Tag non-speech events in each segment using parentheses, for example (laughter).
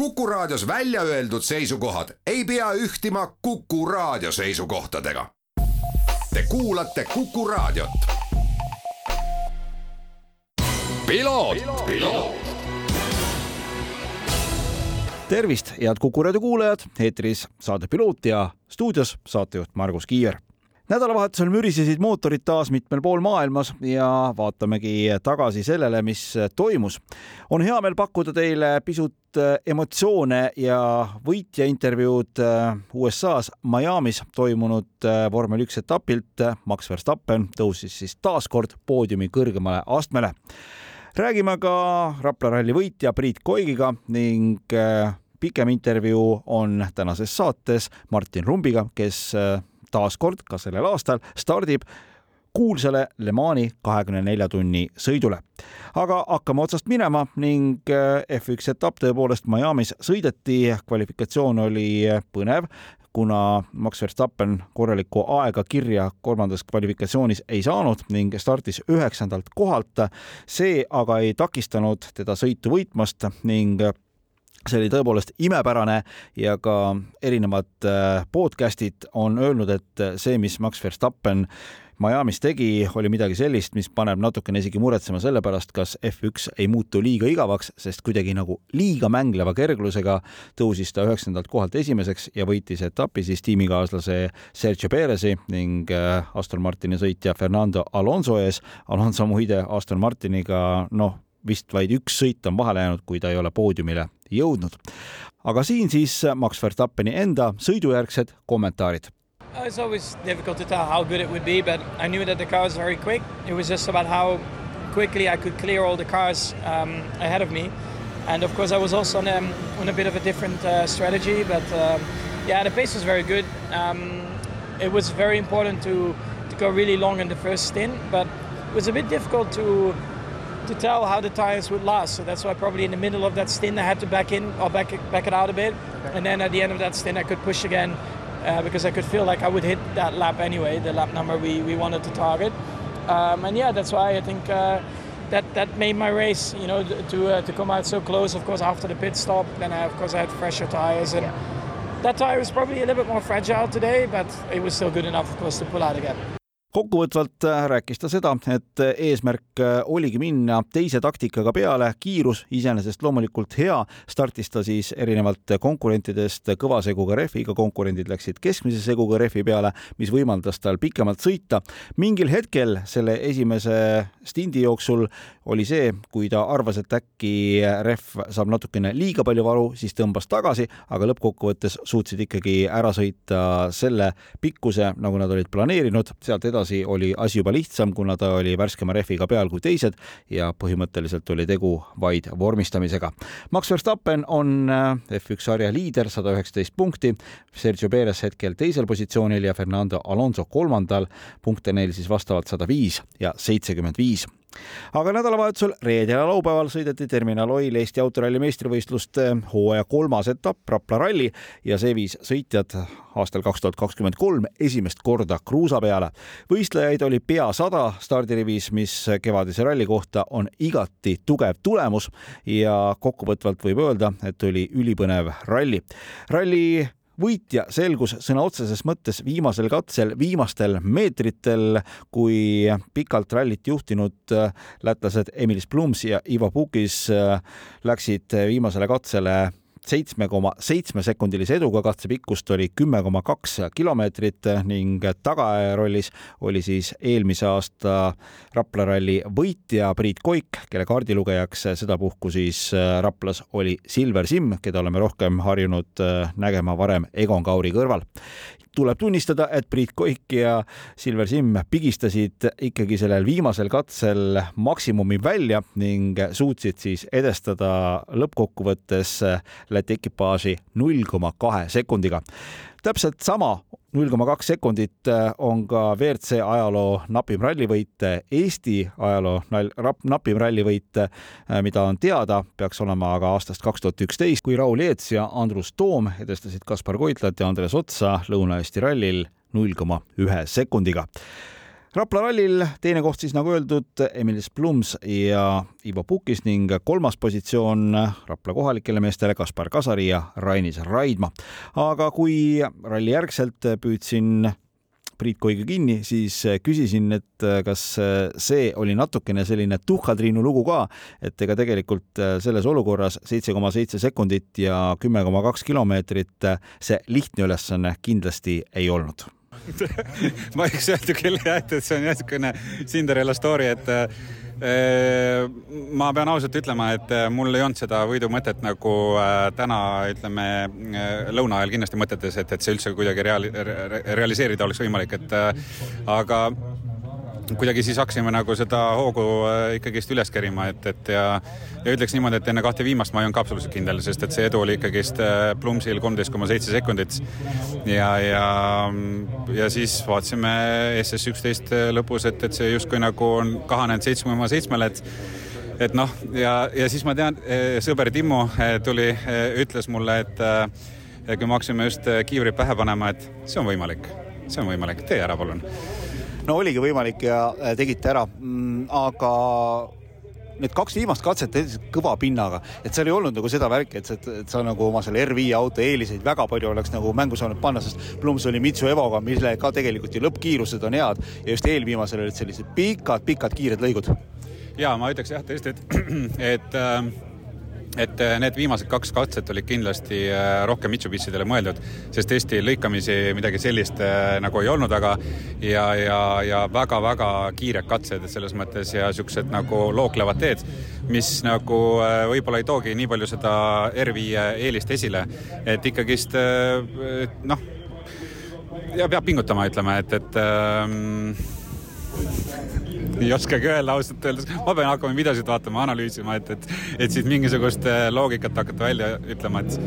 Kuku Raadios välja öeldud seisukohad ei pea ühtima Kuku Raadio seisukohtadega. Te kuulate Kuku Raadiot. tervist, head Kuku raadio kuulajad, eetris saade Piloot ja stuudios saatejuht Margus Kiier. Nädalavahetusel mürisesid mootorid taas mitmel pool maailmas ja vaatamegi tagasi sellele, mis toimus. on hea meel pakkuda teile pisut emotsioone ja võitja intervjuud USA-s Miami's toimunud vormel üks etapilt. Max Verstappen tõusis siis taas kord poodiumi kõrgemale astmele räägime ka Rapla ralli võitja Priit Koigiga ning pikem intervjuu on tänases saates Martin Rumbiga, kes taas kord ka sellel aastal stardib kuulsale Le Mani kahekümne nelja tunni sõidule. aga hakkame otsast minema ning F1 etapp tõepoolest Miami's sõideti, kvalifikatsioon oli põnev, kuna Max Verstappen korralikku aega kirja kolmandas kvalifikatsioonis ei saanud ning startis üheksandalt kohalt. see aga ei takistanud teda sõitu võitmast ning see oli tõepoolest imepärane ja ka erinevad podcast'id on öelnud, et see, mis Max Verstappen Miami's tegi, oli midagi sellist, mis paneb natukene isegi muretsema selle pärast, kas F1 ei muutu liiga igavaks, sest kuidagi nagu liiga mängleva kerglusega tõusis ta üheksandalt kohalt esimeseks ja võitis etapi siis tiimikaaslase Sergio Perez'i ning Aston Martini sõitja Fernando Alonso ees. Alonso muide Aston Martiniga noh, vist vaid üks sõit on vahele jäänud, kui ta ei ole poodiumile jõudnud. aga siin siis Max Verstappeni enda sõidujärgsed kommentaarid It's always difficult to tell how good it would be, but I knew that the car was very quick. It was just about how quickly I could clear all the cars um, ahead of me. And of course, I was also on, um, on a bit of a different uh, strategy, but um, yeah, the pace was very good. Um, it was very important to, to go really long in the first stint, but it was a bit difficult to to tell how the tires would last. So that's why probably in the middle of that stint I had to back in or back it, back it out a bit, okay. and then at the end of that stint I could push again uh, because I could feel like I would hit that lap anyway, the lap number we, we wanted to target. Um, and yeah, that's why I think uh, that that made my race, you know, to uh, to come out so close. Of course, after the pit stop, then I, of course I had fresher tires, and yeah. that tire was probably a little bit more fragile today, but it was still good enough, of course, to pull out again. Kokkuvõtvalt rääkis ta seda, et eesmärk oligi minna teise taktikaga peale, kiirus iseenesest loomulikult hea, startis ta siis erinevalt konkurentidest kõva seguga rehviga, konkurendid läksid keskmise seguga rehvi peale, mis võimaldas tal pikemalt sõita. mingil hetkel selle esimese stindi jooksul oli see, kui ta arvas, et äkki rehv saab natukene liiga palju varu, siis tõmbas tagasi, aga lõppkokkuvõttes suutsid ikkagi ära sõita selle pikkuse, nagu nad olid planeerinud, sealt edasi edasi oli asi juba lihtsam, kuna ta oli värskema rehviga peal kui teised ja põhimõtteliselt oli tegu vaid vormistamisega. Max Verstappen on F1 sarja liider, sada üheksateist punkti, Sergio Perez hetkel teisel positsioonil ja Fernando Alonso kolmandal, punkte neil siis vastavalt sada viis ja seitsekümmend viis aga nädalavahetusel reedel ja laupäeval sõideti Terminal Oil Eesti autoralli meistrivõistluste hooaja kolmas etapp Rapla ralli ja see viis sõitjad aastal kaks tuhat kakskümmend kolm esimest korda kruusa peale. võistlejaid oli pea sada stardirivis, mis kevadise ralli kohta on igati tugev tulemus ja kokkuvõtvalt võib öelda, et oli ülipõnev ralli. ralli võitja selgus sõna otseses mõttes viimasel katsel, viimastel meetritel, kui pikalt rallit juhtinud äh, lätlased Emilis Plums ja Ivo Pukis äh, läksid viimasele katsele seitsme koma seitsme sekundilise eduga, katse pikkust oli kümme koma kaks kilomeetrit ning tagajärollis oli siis eelmise aasta Rapla ralli võitja Priit Koik, kelle kaardilugejaks sedapuhku siis Raplas oli Silver Simm, keda oleme rohkem harjunud nägema varem Egon Kauri kõrval. Tuleb tunnistada, et Priit Koik ja Silver Simm pigistasid ikkagi sellel viimasel katsel maksimumi välja ning suutsid siis edestada lõppkokkuvõttes Läti ekipaaži null koma kahe sekundiga. täpselt sama null koma kaks sekundit on ka WRC ajaloo napim rallivõit, Eesti ajaloo napim rallivõit, mida on teada, peaks olema aga aastast kaks tuhat üksteist, kui Raul Eets ja Andrus Toom edestasid Kaspar Koitlat ja Andres Otsa Lõuna-Eesti rallil null koma ühe sekundiga Rapla rallil teine koht siis nagu öeldud, Emilis Plums ja Ivo Pukis ning kolmas positsioon Rapla kohalikele meestele Kaspar Kasari ja Rainis Raidma. aga kui ralli järgselt püüdsin Priit Koiga kinni, siis küsisin, et kas see oli natukene selline tuhhatriinu lugu ka, et ega tegelikult selles olukorras seitse koma seitse sekundit ja kümme koma kaks kilomeetrit see lihtne ülesanne kindlasti ei olnud (laughs) ma võiks öelda küll jah, et see on niisugune Cinderella story, et äh, ma pean ausalt ütlema, et äh, mul ei olnud seda võidumõtet nagu äh, täna ütleme lõuna ajal kindlasti mõtetes, et, et see üldse kuidagi reaali-, realiseerida oleks võimalik, et aga kuidagi siis hakkasime nagu seda hoogu äh, ikkagist üles kerima, et, et ja, ja ütleks niimoodi, et enne kahte viimast ma ei olnud ka absoluutselt kindel, sest et see edu oli ikkagist äh, Plumsil kolmteist koma seitse sekundit. ja, ja, ja siis vaatasime SS üksteist lõpus, et, et see justkui nagu on kahanenud seitsme koma seitsmele, et et noh, ja, ja siis ma tean, äh, sõber Timmu tuli, ütles mulle, et kui me hakkasime just kiivrit pähe panema, et see on võimalik, see on võimalik, tee ära palun no oligi võimalik ja äh, tegite ära, mm, aga need kaks viimast katset tegid kõva pinnaga, et seal ei olnud nagu seda värki, et, et sa nagu oma selle R5 auto eeliseid väga palju oleks nagu mängu saanud panna, sest Plums oli Mitsu Evoga, mille ka tegelikult ju lõppkiirused on head. Ja just eelviimasel olid sellised pikad-pikad kiired lõigud. ja ma ütleks jah, tõesti, et, (clears throat) et äh et äh, need viimased kaks katset olid kindlasti äh, rohkem Mitsubishidele mõeldud, sest Eesti lõikamisi midagi sellist äh, nagu ei olnud, aga ja, ja, ja väga-väga kiired katsed selles mõttes ja niisugused nagu looklevad teed, mis nagu võib-olla ei toogi nii palju seda R5 eelist esile, et ikkagist noh, ja peab pingutama, ütleme, et, et ähm, ei oskagi öelda ausalt öeldes, ma pean hakkama videosid vaatama, analüüsima, et, et, et siit mingisugust äh, loogikat hakata välja ütlema, et.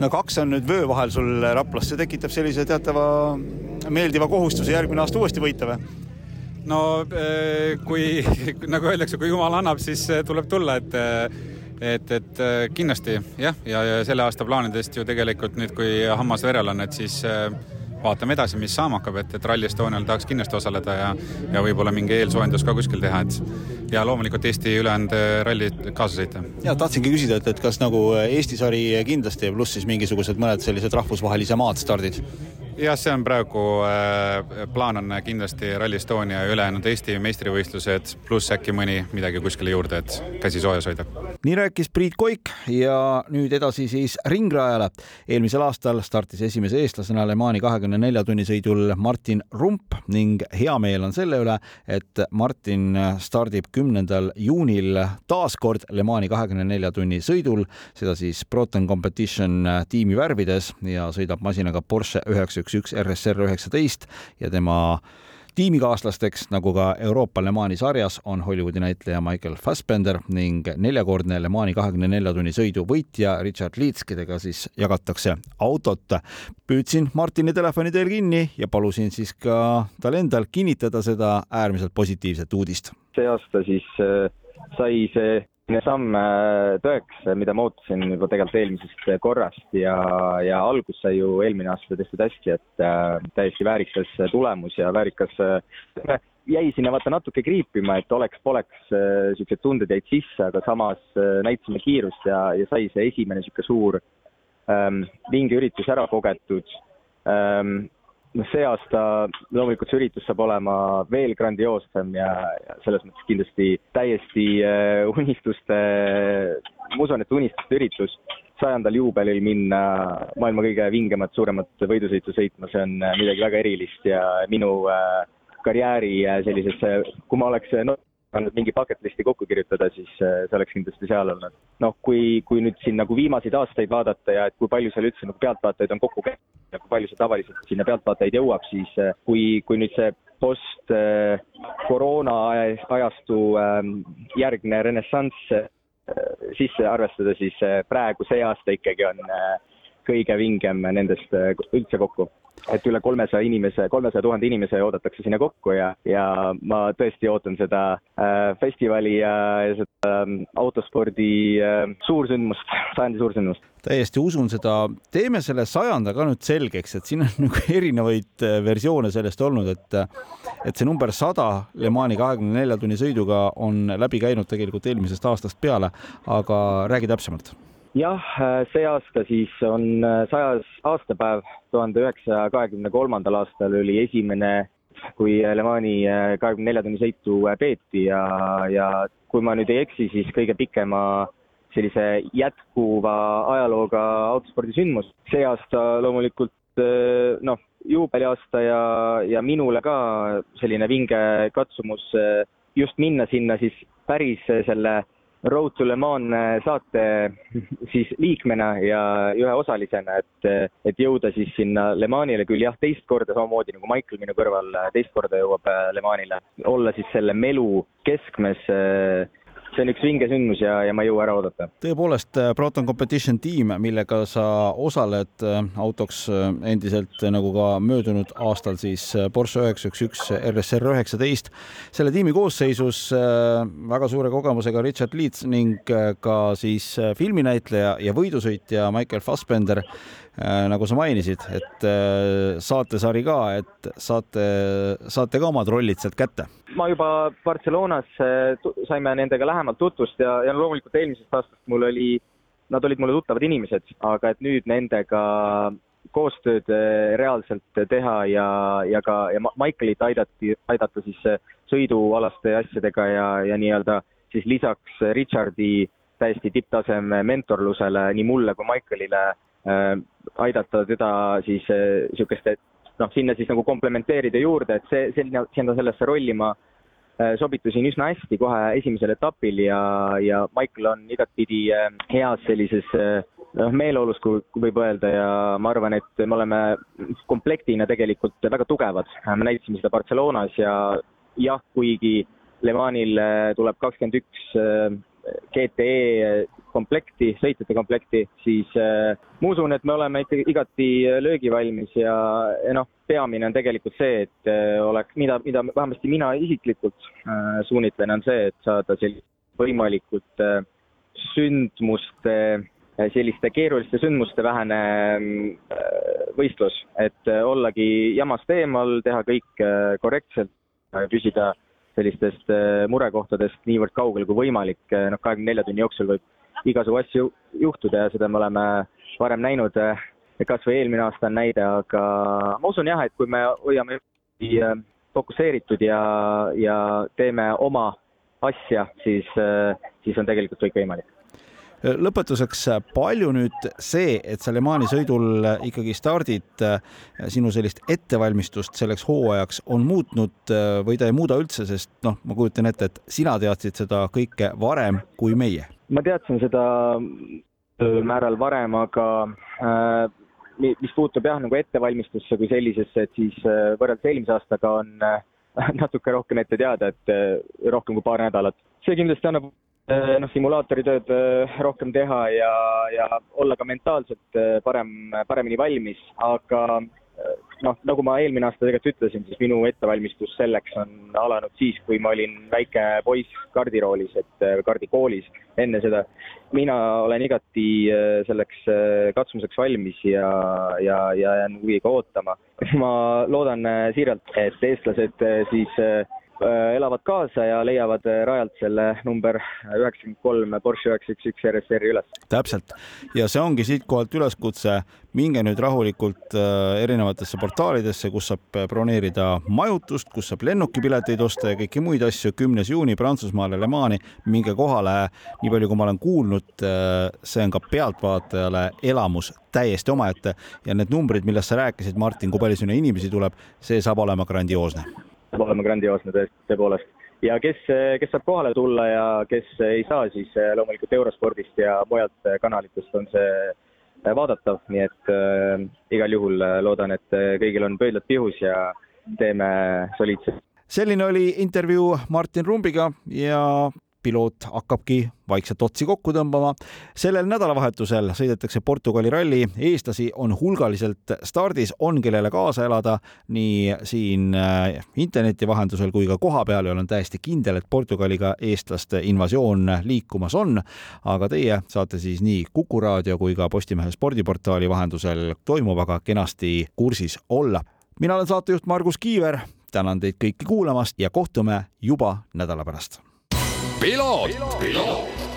no kaks on nüüd vöö vahel sul Raplas, see tekitab sellise teatava meeldiva kohustuse järgmine aasta uuesti võita või? no äh, kui nagu öeldakse, kui jumal annab, siis äh, tuleb tulla, et et, et kindlasti jah, ja, ja selle aasta plaanidest ju tegelikult nüüd, kui hammas verel on, et siis äh, vaatame edasi, mis saama hakkab, et, et Rally Estonial tahaks kindlasti osaleda ja, ja võib-olla mingi eelsoojendus ka kuskil teha, et ja loomulikult Eesti ülejäänud rallid kaasa sõita. ja tahtsingi küsida, et, et kas nagu Eesti sari kindlasti pluss siis mingisugused mõned sellised rahvusvahelise maad stardid? Jah, see on praegu äh,, plaan on kindlasti Rally Estonia ja ülejäänud Eesti meistrivõistlused, pluss äkki mõni midagi kuskile juurde, et käsi soojas hoida. nii rääkis Priit Koik ja nüüd edasi siis ringrajale. eelmisel aastal startis esimese eestlasena Le Mani kahekümne nelja tunni sõidul Martin Rump ning hea meel on selle üle, et Martin stardib kümnendal juunil taas kord Le Mani kahekümne nelja tunni sõidul, seda siis Proton Competition tiimi värvides ja sõidab masinaga Porsche üheksa üks üks RSR üheksateist ja tema tiimikaaslasteks, nagu ka Euroopa Le Mani sarjas, on Hollywoodi näitleja Michael Fassbender ning neljakordne Le Mani kahekümne nelja tunni sõidu võitja Richard Leeds, kellega siis jagatakse autot. püüdsin Martini telefoni teel kinni ja palusin siis ka tal endal kinnitada seda äärmiselt positiivset uudist. see aasta siis äh, sai see samm äh, tõeks, mida ma ootasin juba tegelikult eelmisest korrast ja, ja algus sai ju eelmine aasta tehtud hästi, et äh, täiesti väärikas tulemus ja väärikas äh, jäi sinna vaata natuke kriipima, et oleks-poleks niisugused äh, tunded jäid sisse, aga samas äh, näitasime kiirust ja, ja sai see esimene niisugune suur ähm, vinge üritus ära kogetud. Ähm, noh, see aasta loomulikult see üritus saab olema veel grandioossem ja, ja selles mõttes kindlasti täiesti uh, unistuste, ma usun, et unistuste üritus, sajandal juubelil minna maailma kõige vingemat, suuremat võidusõitu sõitma, see on äh, midagi väga erilist ja minu uh, karjääri sellisesse, kui ma oleks no, nüüd mingi bucket list'i kokku kirjutada, siis see oleks kindlasti seal olnud. noh, kui, kui nüüd siin nagu viimaseid aastaid vaadata ja et kui palju seal üldse nagu pealtvaatajaid on kokku käinud, ja kui palju see tavaliselt sinna pealtvaatajaid jõuab, siis äh, kui, kui nüüd see post äh, koroona ajastu ähm, järgne renessanss äh, sisse arvestada, siis praegu see aasta ikkagi on kõige vingem nendest üldse kokku et üle kolmesaja inimese, kolmesaja tuhande inimese oodatakse sinna kokku ja, ja ma tõesti ootan seda äh, festivali ja, ja seda äh, autospordi äh, suursündmust, sajandi suursündmust. täiesti usun seda, teeme selle sajanda ka nüüd selgeks, et siin on (laughs) nagu erinevaid äh, versioone sellest olnud, et et see number sada Le Mani kahekümne nelja tunni sõiduga on läbi käinud tegelikult eelmisest aastast peale, aga räägi täpsemalt jah, see aasta siis on äh, sajas aastapäev, tuhande üheksasaja kahekümne kolmandal aastal oli esimene, kui Le Mani äh, kahekümne nelja tunni sõitu äh, peeti ja, ja kui ma nüüd ei eksi, siis kõige pikema sellise jätkuva ajalooga autospordisündmus. see aasta loomulikult noh, juubeliaasta ja, ja minule ka selline vinge katsumus just minna sinna siis päris selle Road to Le Mans äh, saate siis liikmena ja ühe osalisena, et, et jõuda siis sinna Le Manile. Küll jah, teist korda samamoodi nagu Michael minu kõrval teist korda jõuab äh, Le Manile, olla siis selle melu keskmes see on üks vinge sündmus ja, ja ma ei jõua ära oodata. tõepoolest, äh, Proton Competition tiim, millega sa osaled äh, autoks äh, endiselt nagu ka möödunud aastal siis Porsche üheksa üks üks RSR üheksateist. selle tiimi koosseisus väga suure kogemusega Richard Leeds ning ka siis filminäitleja ja võidusõitja Michael Fassbender nagu sa mainisid, et äh, saatesari ka, et saate, saate ka omad rollid sealt kätte? ma juba Barcelonas äh, saime nendega lähemalt tutvust ja, ja loomulikult eelmisest aastast mul oli, nad olid mulle tuttavad inimesed, aga et nüüd nendega koostööd reaalselt teha ja, ja ka ja Michaelit aidati, aidata siis sõidualaste asjadega ja, ja nii-öelda siis lisaks Richardi täiesti tipptaseme mentorlusele nii mulle kui Michaelile Äh, aidata teda siis niisuguste äh, noh, sinna siis nagu komplementeerida juurde, et see, selline, sinna sellesse rolli ma äh, sobitusin üsna hästi kohe esimesel etapil ja, ja Michael on igatpidi heas sellises noh, meeleolus, kui võib öelda ja ma arvan, et me oleme komplektina tegelikult väga tugevad. me näitasime seda Barcelonas ja jah, kuigi Le Manil tuleb kakskümmend üks GTE komplekti, sõitjate komplekti, siis äh, ma usun, et me oleme ikka igati löögivalmis ja, ja noh, peamine on tegelikult see, et äh, oleks, mida, mida vähemasti mina isiklikult äh, suunitlen, on see, et saada sellist võimalikult äh, sündmuste äh,, selliste keeruliste sündmuste vähene äh, võistlus, et ollagi jamast eemal, teha kõik korrektselt püsida äh, sellistest äh, murekohtadest niivõrd kaugel kui võimalik, äh, noh, kahekümne nelja tunni jooksul võib igasugu asju juhtuda ja seda me oleme varem näinud, äh, kas või eelmine aasta on näide, aga ma usun jah, et kui me hoiame fokusseeritud ja, ja teeme oma asja, siis, siis on tegelikult kõik võimalik lõpetuseks, palju nüüd see, et sa Le Mani sõidul ikkagi stardid, sinu sellist ettevalmistust selleks hooajaks on muutnud või ta ei muuda üldse, sest noh, ma kujutan ette, et sina teadsid seda kõike varem kui meie? ma teadsin seda määral varem, aga äh, mis puutub jah, nagu ettevalmistusse kui sellisesse, et siis äh, võrreldes eelmise aastaga on äh, (laughs) natuke rohkem ette teada, et äh, rohkem kui paar nädalat. see kindlasti annab Äh, noh, simulaatoritööd äh, rohkem teha ja, ja olla ka mentaalselt äh, parem, paremini valmis, aga noh, nagu ma eelmine aasta tegelikult ütlesin, siis minu ettevalmistus selleks on alanud siis, kui ma olin väike poiss kardiroolis, et kardikoolis. enne seda mina olen igati selleks katsumuseks valmis ja, ja, ja jään huviga ootama. (laughs) ma loodan siiralt, et eestlased siis Äh, elavad kaasa ja leiavad äh, rajalt selle number üheksakümmend kolm Porsche üheksa üks üks RSR-i üles. täpselt. Ja see ongi siitkohalt üleskutse, minge nüüd rahulikult äh, erinevatesse portaalidesse, kus saab broneerida majutust, kus saab lennukipileteid osta ja kõiki muid asju. kümnes juuni Prantsusmaale Le Mani, minge kohale, nii palju kui ma olen kuulnud, see on ka pealtvaatajale elamus täiesti omaette. Ja need numbrid, millest sa rääkisid, Martin, kui palju sinna inimesi tuleb, see saab olema grandioosne saab olema grandioosne tõepoolest. ja kes, kes saab kohale tulla ja kes ei saa, siis loomulikult Eurospordist ja mujalt kanalitest on see vaadatav, nii et äh, igal juhul loodan, et kõigil on pöidlad pihus ja teeme soliidselt. selline oli intervjuu Martin Rumbiga ja piloot hakkabki vaikselt otsi kokku tõmbama. sellel nädalavahetusel sõidetakse Portugali ralli, eestlasi on hulgaliselt stardis, on kellele kaasa elada nii siin äh, interneti vahendusel kui ka kohapeal ja olen täiesti kindel, et Portugaliga eestlaste invasioon liikumas on. aga teie saate siis nii Kuku raadio kui ka Postimehe spordiportaali vahendusel toimuvaga kenasti kursis olla. mina olen saatejuht Margus Kiiver, tänan teid kõiki kuulamast ja kohtume juba nädala pärast. Piloot, piloot